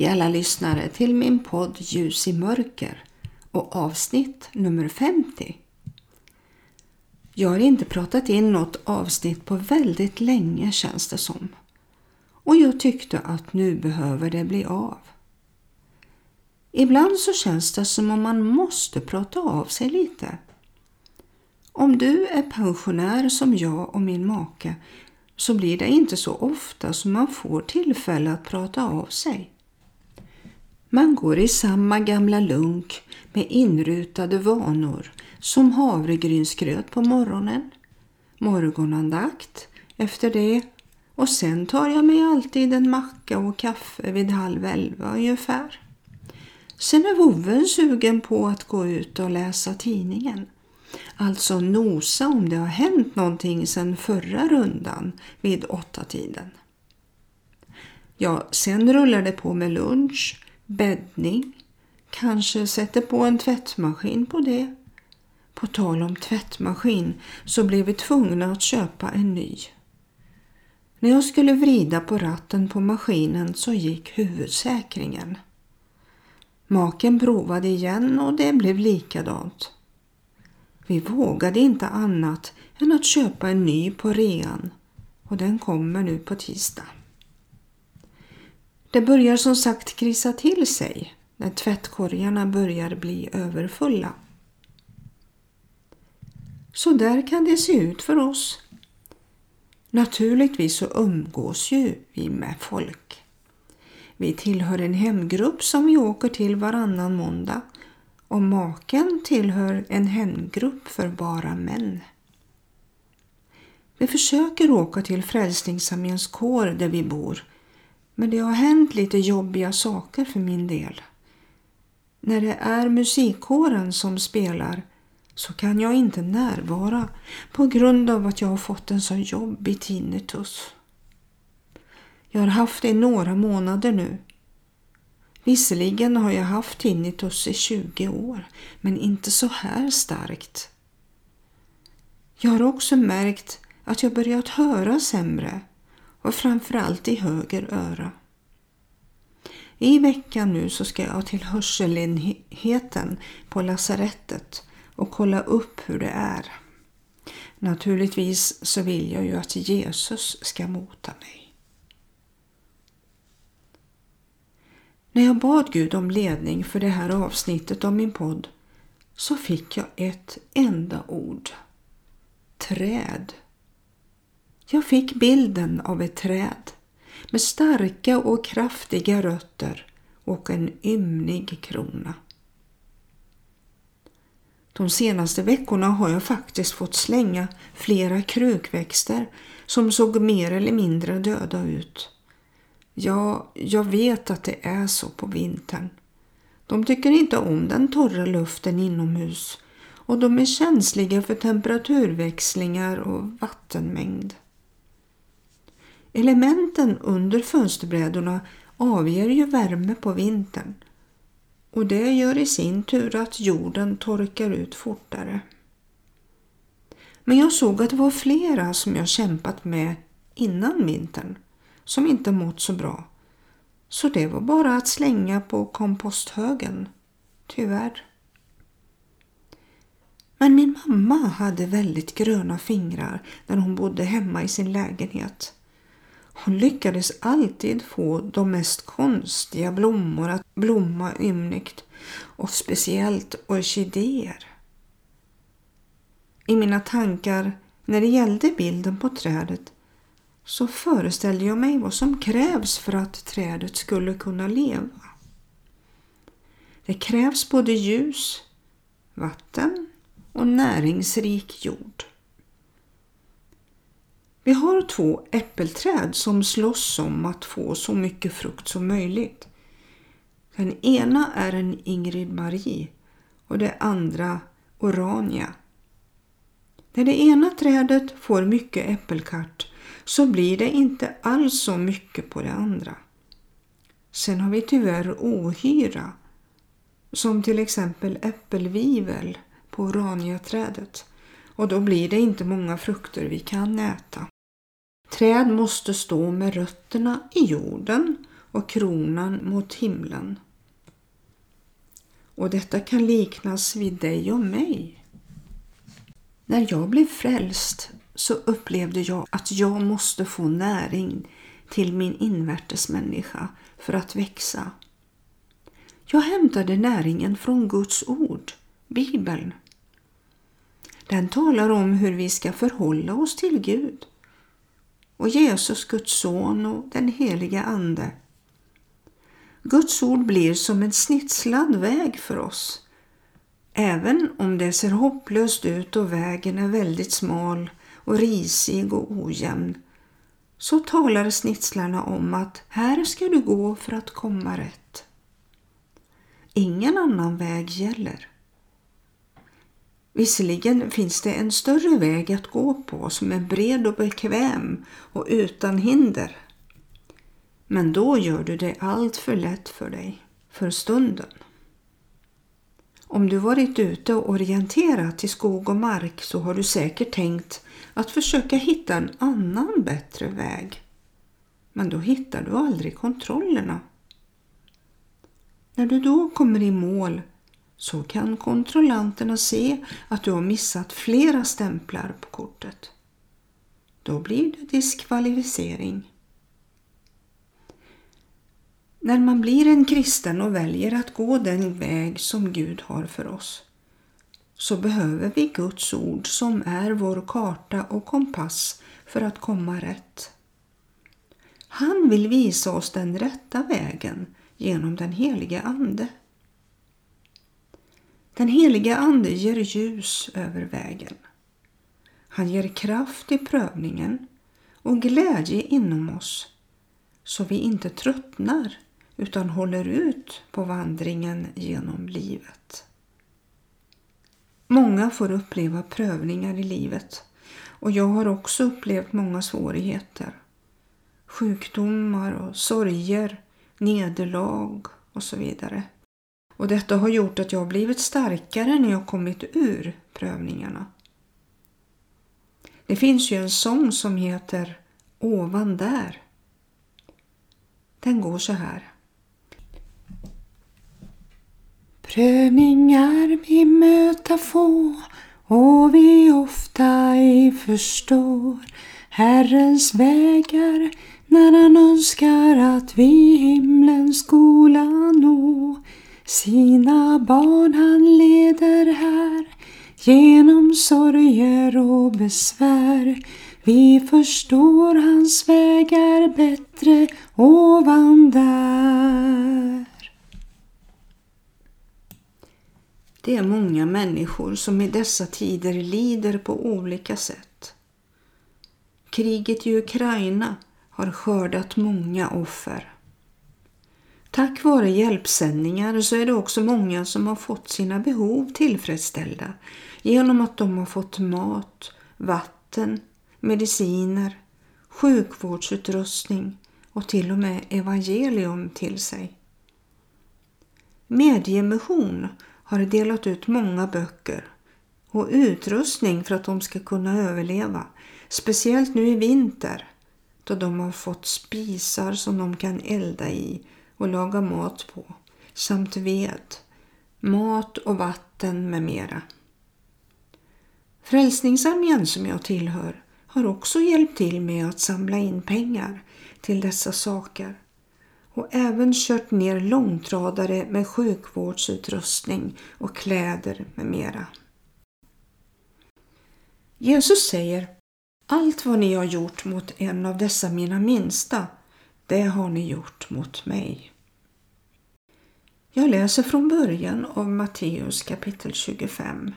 Hej alla lyssnare till min podd Ljus i mörker och avsnitt nummer 50. Jag har inte pratat in något avsnitt på väldigt länge känns det som. Och jag tyckte att nu behöver det bli av. Ibland så känns det som om man måste prata av sig lite. Om du är pensionär som jag och min make så blir det inte så ofta som man får tillfälle att prata av sig. Man går i samma gamla lunk med inrutade vanor som havregrynsgröt på morgonen, morgonandakt efter det och sen tar jag mig alltid en macka och kaffe vid halv elva ungefär. Sen är vovven sugen på att gå ut och läsa tidningen. Alltså nosa om det har hänt någonting sedan förra rundan vid åtta tiden. Ja, sen rullar det på med lunch bäddning. Kanske sätter på en tvättmaskin på det. På tal om tvättmaskin så blev vi tvungna att köpa en ny. När jag skulle vrida på ratten på maskinen så gick huvudsäkringen. Maken provade igen och det blev likadant. Vi vågade inte annat än att köpa en ny på rean och den kommer nu på tisdag. Det börjar som sagt krisa till sig när tvättkorgarna börjar bli överfulla. Så där kan det se ut för oss. Naturligtvis så umgås ju vi med folk. Vi tillhör en hemgrupp som vi åker till varannan måndag och maken tillhör en hemgrupp för bara män. Vi försöker åka till Frälsningsarméns kår där vi bor men det har hänt lite jobbiga saker för min del. När det är musikkåren som spelar så kan jag inte närvara på grund av att jag har fått en så jobbig tinnitus. Jag har haft det i några månader nu. Visserligen har jag haft tinnitus i 20 år, men inte så här starkt. Jag har också märkt att jag börjat höra sämre och framförallt i höger öra. I veckan nu så ska jag till hörselenheten på lasarettet och kolla upp hur det är. Naturligtvis så vill jag ju att Jesus ska mota mig. När jag bad Gud om ledning för det här avsnittet av min podd så fick jag ett enda ord. Träd. Jag fick bilden av ett träd med starka och kraftiga rötter och en ymnig krona. De senaste veckorna har jag faktiskt fått slänga flera krukväxter som såg mer eller mindre döda ut. Ja, jag vet att det är så på vintern. De tycker inte om den torra luften inomhus och de är känsliga för temperaturväxlingar och vattenmängd. Elementen under fönsterbrädorna avger ju värme på vintern och det gör i sin tur att jorden torkar ut fortare. Men jag såg att det var flera som jag kämpat med innan vintern som inte mått så bra. Så det var bara att slänga på komposthögen. Tyvärr. Men min mamma hade väldigt gröna fingrar när hon bodde hemma i sin lägenhet. Hon lyckades alltid få de mest konstiga blommor att blomma ymnigt och speciellt orkidéer. I mina tankar när det gällde bilden på trädet så föreställde jag mig vad som krävs för att trädet skulle kunna leva. Det krävs både ljus, vatten och näringsrik jord. Vi har två äppelträd som slåss om att få så mycket frukt som möjligt. Den ena är en Ingrid Marie och det andra Orania. När det ena trädet får mycket äppelkart så blir det inte alls så mycket på det andra. Sen har vi tyvärr ohyra som till exempel äppelvivel på oraniaträdet och då blir det inte många frukter vi kan äta. Träd måste stå med rötterna i jorden och kronan mot himlen. Och detta kan liknas vid dig och mig. När jag blev frälst så upplevde jag att jag måste få näring till min invärtes människa för att växa. Jag hämtade näringen från Guds ord, Bibeln. Den talar om hur vi ska förhålla oss till Gud och Jesus, Guds son och den heliga Ande. Guds ord blir som en snitslad väg för oss. Även om det ser hopplöst ut och vägen är väldigt smal och risig och ojämn så talar snitslarna om att här ska du gå för att komma rätt. Ingen annan väg gäller. Visserligen finns det en större väg att gå på som är bred och bekväm och utan hinder. Men då gör du det allt för lätt för dig, för stunden. Om du varit ute och orienterat i skog och mark så har du säkert tänkt att försöka hitta en annan bättre väg. Men då hittar du aldrig kontrollerna. När du då kommer i mål så kan kontrollanterna se att du har missat flera stämplar på kortet. Då blir det diskvalificering. När man blir en kristen och väljer att gå den väg som Gud har för oss så behöver vi Guds ord som är vår karta och kompass för att komma rätt. Han vill visa oss den rätta vägen genom den helige Ande. Den heliga Ande ger ljus över vägen. Han ger kraft i prövningen och glädje inom oss så vi inte tröttnar utan håller ut på vandringen genom livet. Många får uppleva prövningar i livet och jag har också upplevt många svårigheter. Sjukdomar och sorger, nederlag och så vidare. Och detta har gjort att jag blivit starkare när jag kommit ur prövningarna. Det finns ju en sång som heter Ovan där. Den går så här. Prövningar vi möta få och vi ofta ej förstår Herrens vägar när han önskar att vi himlens skola nå. Sina barn han leder här genom sorger och besvär. Vi förstår hans vägar bättre ovan där. Det är många människor som i dessa tider lider på olika sätt. Kriget i Ukraina har skördat många offer. Tack vare hjälpsändningar så är det också många som har fått sina behov tillfredsställda genom att de har fått mat, vatten, mediciner, sjukvårdsutrustning och till och med evangelium till sig. Mediemission har delat ut många böcker och utrustning för att de ska kunna överleva, speciellt nu i vinter då de har fått spisar som de kan elda i och laga mat på samt ved, mat och vatten med mera. Frälsningsarmén som jag tillhör har också hjälpt till med att samla in pengar till dessa saker och även kört ner långtradare med sjukvårdsutrustning och kläder med mera. Jesus säger allt vad ni har gjort mot en av dessa mina minsta, det har ni gjort mot mig. Jag läser från början av Matteus kapitel 25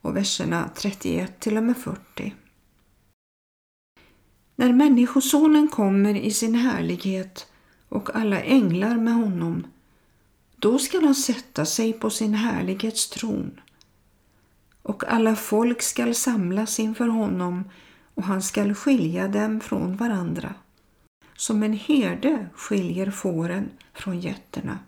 och verserna 31 till och med 40. När Människosonen kommer i sin härlighet och alla änglar med honom, då skall han sätta sig på sin härlighets tron och alla folk skall samlas inför honom och han skall skilja dem från varandra, som en herde skiljer fåren från getterna.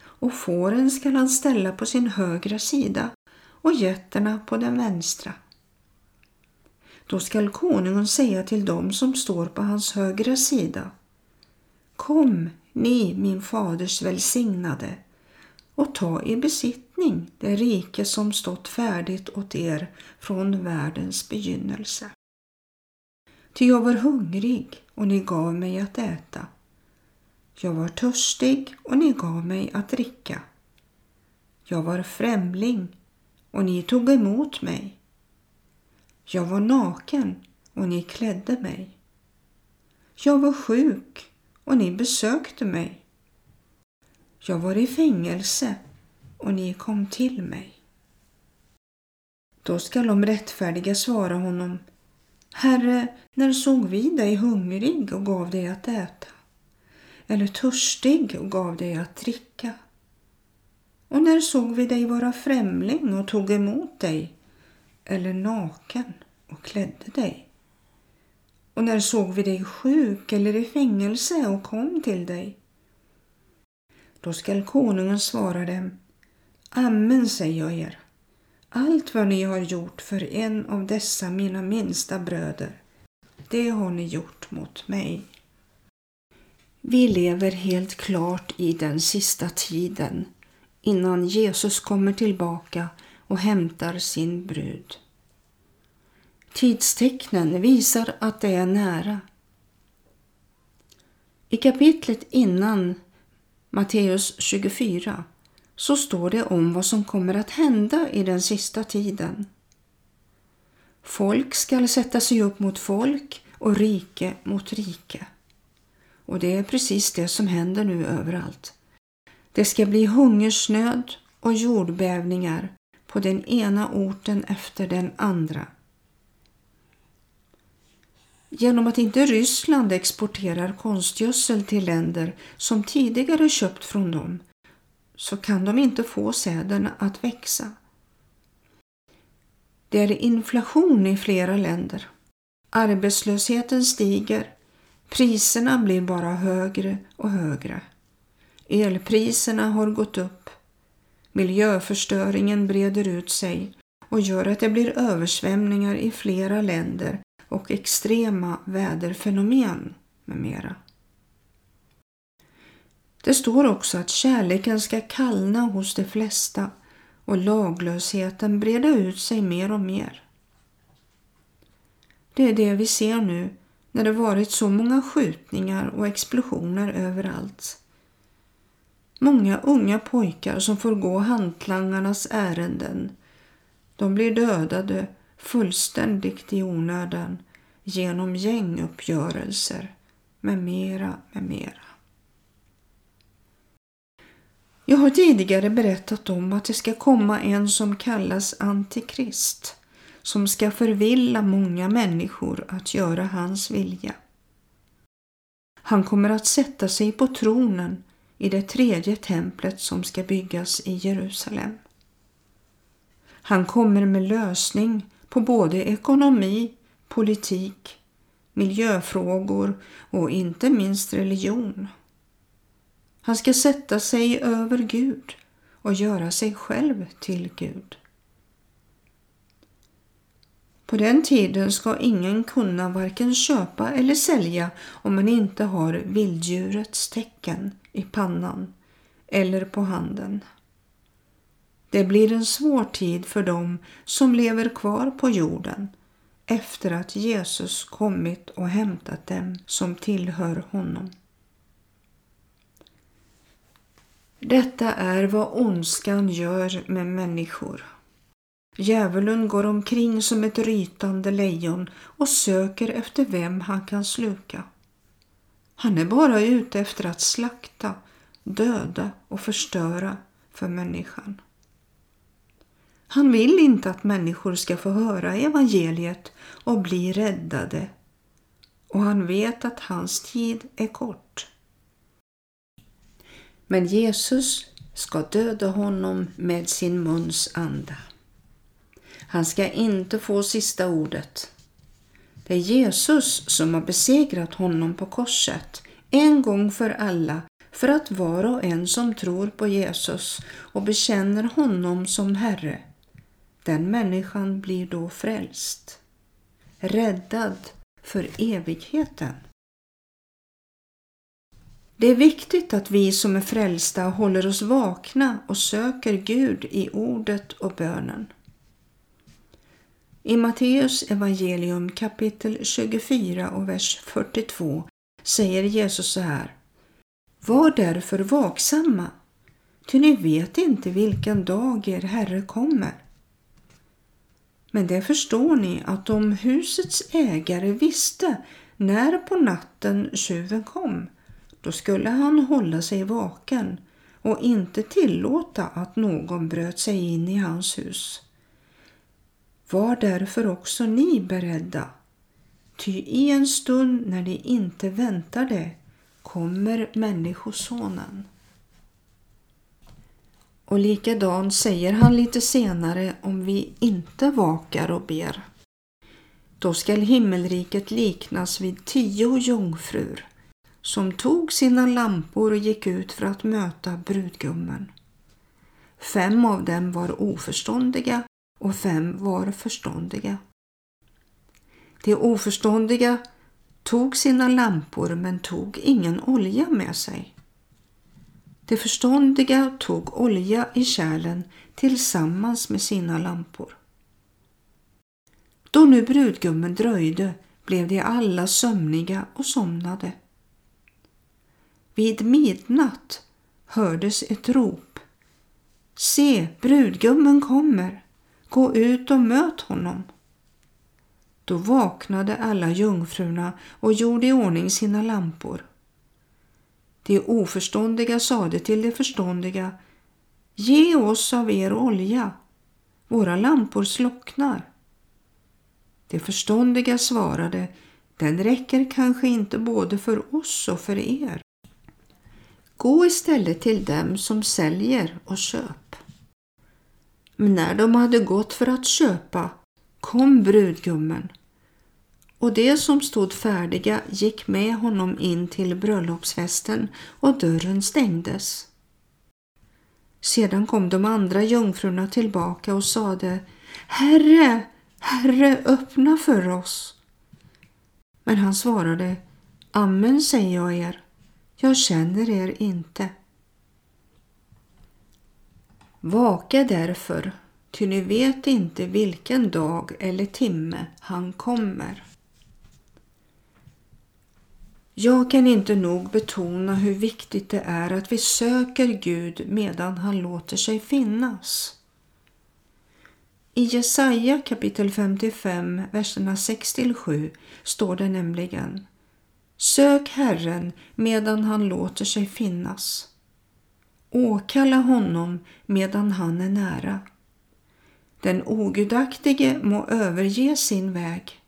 Och fåren skall han ställa på sin högra sida och getterna på den vänstra. Då skall konungen säga till dem som står på hans högra sida Kom, ni min faders välsignade, och ta i besittning det rike som stått färdigt åt er från världens begynnelse. Ty jag var hungrig och ni gav mig att äta. Jag var törstig och ni gav mig att dricka. Jag var främling och ni tog emot mig. Jag var naken och ni klädde mig. Jag var sjuk och ni besökte mig. Jag var i fängelse och ni kom till mig. Då skall de rättfärdiga svara honom Herre, när såg vi dig hungrig och gav dig att äta? Eller törstig och gav dig att dricka? Och när såg vi dig vara främling och tog emot dig? Eller naken och klädde dig? Och när såg vi dig sjuk eller i fängelse och kom till dig? Då skall konungen svara dem, Amen säger jag er. Allt vad ni har gjort för en av dessa mina minsta bröder, det har ni gjort mot mig. Vi lever helt klart i den sista tiden innan Jesus kommer tillbaka och hämtar sin brud. Tidstecknen visar att det är nära. I kapitlet innan Matteus 24 så står det om vad som kommer att hända i den sista tiden. Folk skall sätta sig upp mot folk och rike mot rike. Och det är precis det som händer nu överallt. Det ska bli hungersnöd och jordbävningar på den ena orten efter den andra. Genom att inte Ryssland exporterar konstgödsel till länder som tidigare köpt från dem så kan de inte få säden att växa. Det är inflation i flera länder. Arbetslösheten stiger. Priserna blir bara högre och högre. Elpriserna har gått upp. Miljöförstöringen breder ut sig och gör att det blir översvämningar i flera länder och extrema väderfenomen med mera. Det står också att kärleken ska kallna hos de flesta och laglösheten breda ut sig mer och mer. Det är det vi ser nu när det varit så många skjutningar och explosioner överallt. Många unga pojkar som får gå hantlangarnas ärenden. De blir dödade fullständigt i onödan genom gänguppgörelser med mera, med mera. Jag har tidigare berättat om att det ska komma en som kallas Antikrist som ska förvilla många människor att göra hans vilja. Han kommer att sätta sig på tronen i det tredje templet som ska byggas i Jerusalem. Han kommer med lösning på både ekonomi, politik, miljöfrågor och inte minst religion. Han ska sätta sig över Gud och göra sig själv till Gud. På den tiden ska ingen kunna varken köpa eller sälja om man inte har vilddjurets tecken i pannan eller på handen. Det blir en svår tid för dem som lever kvar på jorden efter att Jesus kommit och hämtat dem som tillhör honom. Detta är vad ondskan gör med människor. Djävulen går omkring som ett rytande lejon och söker efter vem han kan sluka. Han är bara ute efter att slakta, döda och förstöra för människan. Han vill inte att människor ska få höra evangeliet och bli räddade och han vet att hans tid är kort. Men Jesus ska döda honom med sin muns anda. Han ska inte få sista ordet. Det är Jesus som har besegrat honom på korset en gång för alla för att var och en som tror på Jesus och bekänner honom som Herre, den människan blir då frälst, räddad för evigheten. Det är viktigt att vi som är frälsta håller oss vakna och söker Gud i ordet och bönen. I Matteus evangelium kapitel 24 och vers 42 säger Jesus så här. Var därför vaksamma, ty ni vet inte vilken dag er Herre kommer. Men det förstår ni att om husets ägare visste när på natten tjuven kom, då skulle han hålla sig vaken och inte tillåta att någon bröt sig in i hans hus. Var därför också ni beredda, ty i en stund när ni inte väntar det kommer Människosonen. Och likadant säger han lite senare om vi inte vakar och ber. Då skall himmelriket liknas vid tio jungfrur som tog sina lampor och gick ut för att möta brudgummen. Fem av dem var oförståndiga och fem var förståndiga. De oförståndiga tog sina lampor men tog ingen olja med sig. De förståndiga tog olja i kärlen tillsammans med sina lampor. Då nu brudgummen dröjde blev de alla sömniga och somnade. Vid midnatt hördes ett rop. Se, brudgummen kommer. Gå ut och möt honom. Då vaknade alla jungfrurna och gjorde i ordning sina lampor. De oförståndiga sade till de förståndiga Ge oss av er olja, våra lampor slocknar. De förståndiga svarade Den räcker kanske inte både för oss och för er. Gå istället till dem som säljer och köp. Men när de hade gått för att köpa kom brudgummen och de som stod färdiga gick med honom in till bröllopsfesten och dörren stängdes. Sedan kom de andra jungfrurna tillbaka och sade Herre, Herre, öppna för oss. Men han svarade Amen säger jag er, jag känner er inte. Vaka därför, ty ni vet inte vilken dag eller timme han kommer. Jag kan inte nog betona hur viktigt det är att vi söker Gud medan han låter sig finnas. I Jesaja kapitel 55, verserna 6-7 står det nämligen Sök Herren medan han låter sig finnas. Åkalla honom medan han är nära. Den ogudaktige må överge sin väg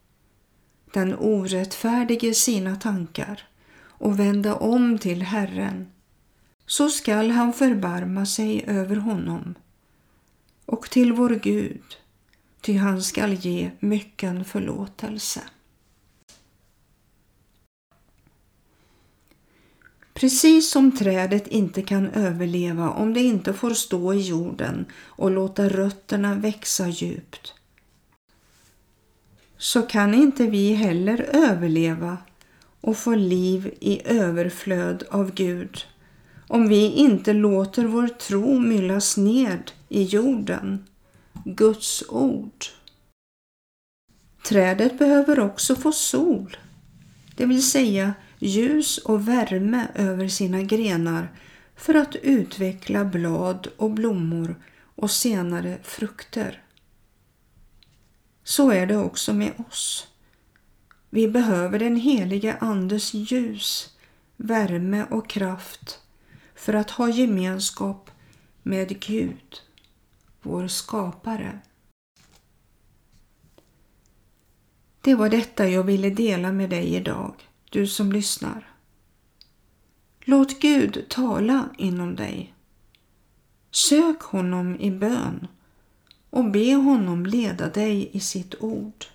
den orättfärdige sina tankar och vända om till Herren, så skall han förbarma sig över honom och till vår Gud, ty han skall ge mycken förlåtelse. Precis som trädet inte kan överleva om det inte får stå i jorden och låta rötterna växa djupt, så kan inte vi heller överleva och få liv i överflöd av Gud om vi inte låter vår tro myllas ned i jorden, Guds ord. Trädet behöver också få sol, det vill säga ljus och värme över sina grenar för att utveckla blad och blommor och senare frukter. Så är det också med oss. Vi behöver den heliga Andes ljus, värme och kraft för att ha gemenskap med Gud, vår skapare. Det var detta jag ville dela med dig idag, du som lyssnar. Låt Gud tala inom dig. Sök honom i bön och be honom leda dig i sitt ord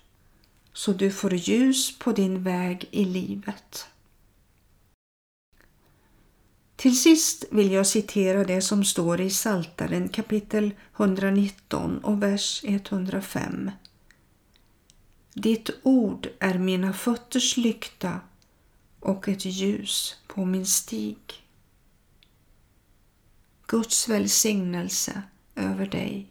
så du får ljus på din väg i livet. Till sist vill jag citera det som står i Saltaren kapitel 119 och vers 105. Ditt ord är mina fötters lykta och ett ljus på min stig. Guds välsignelse över dig.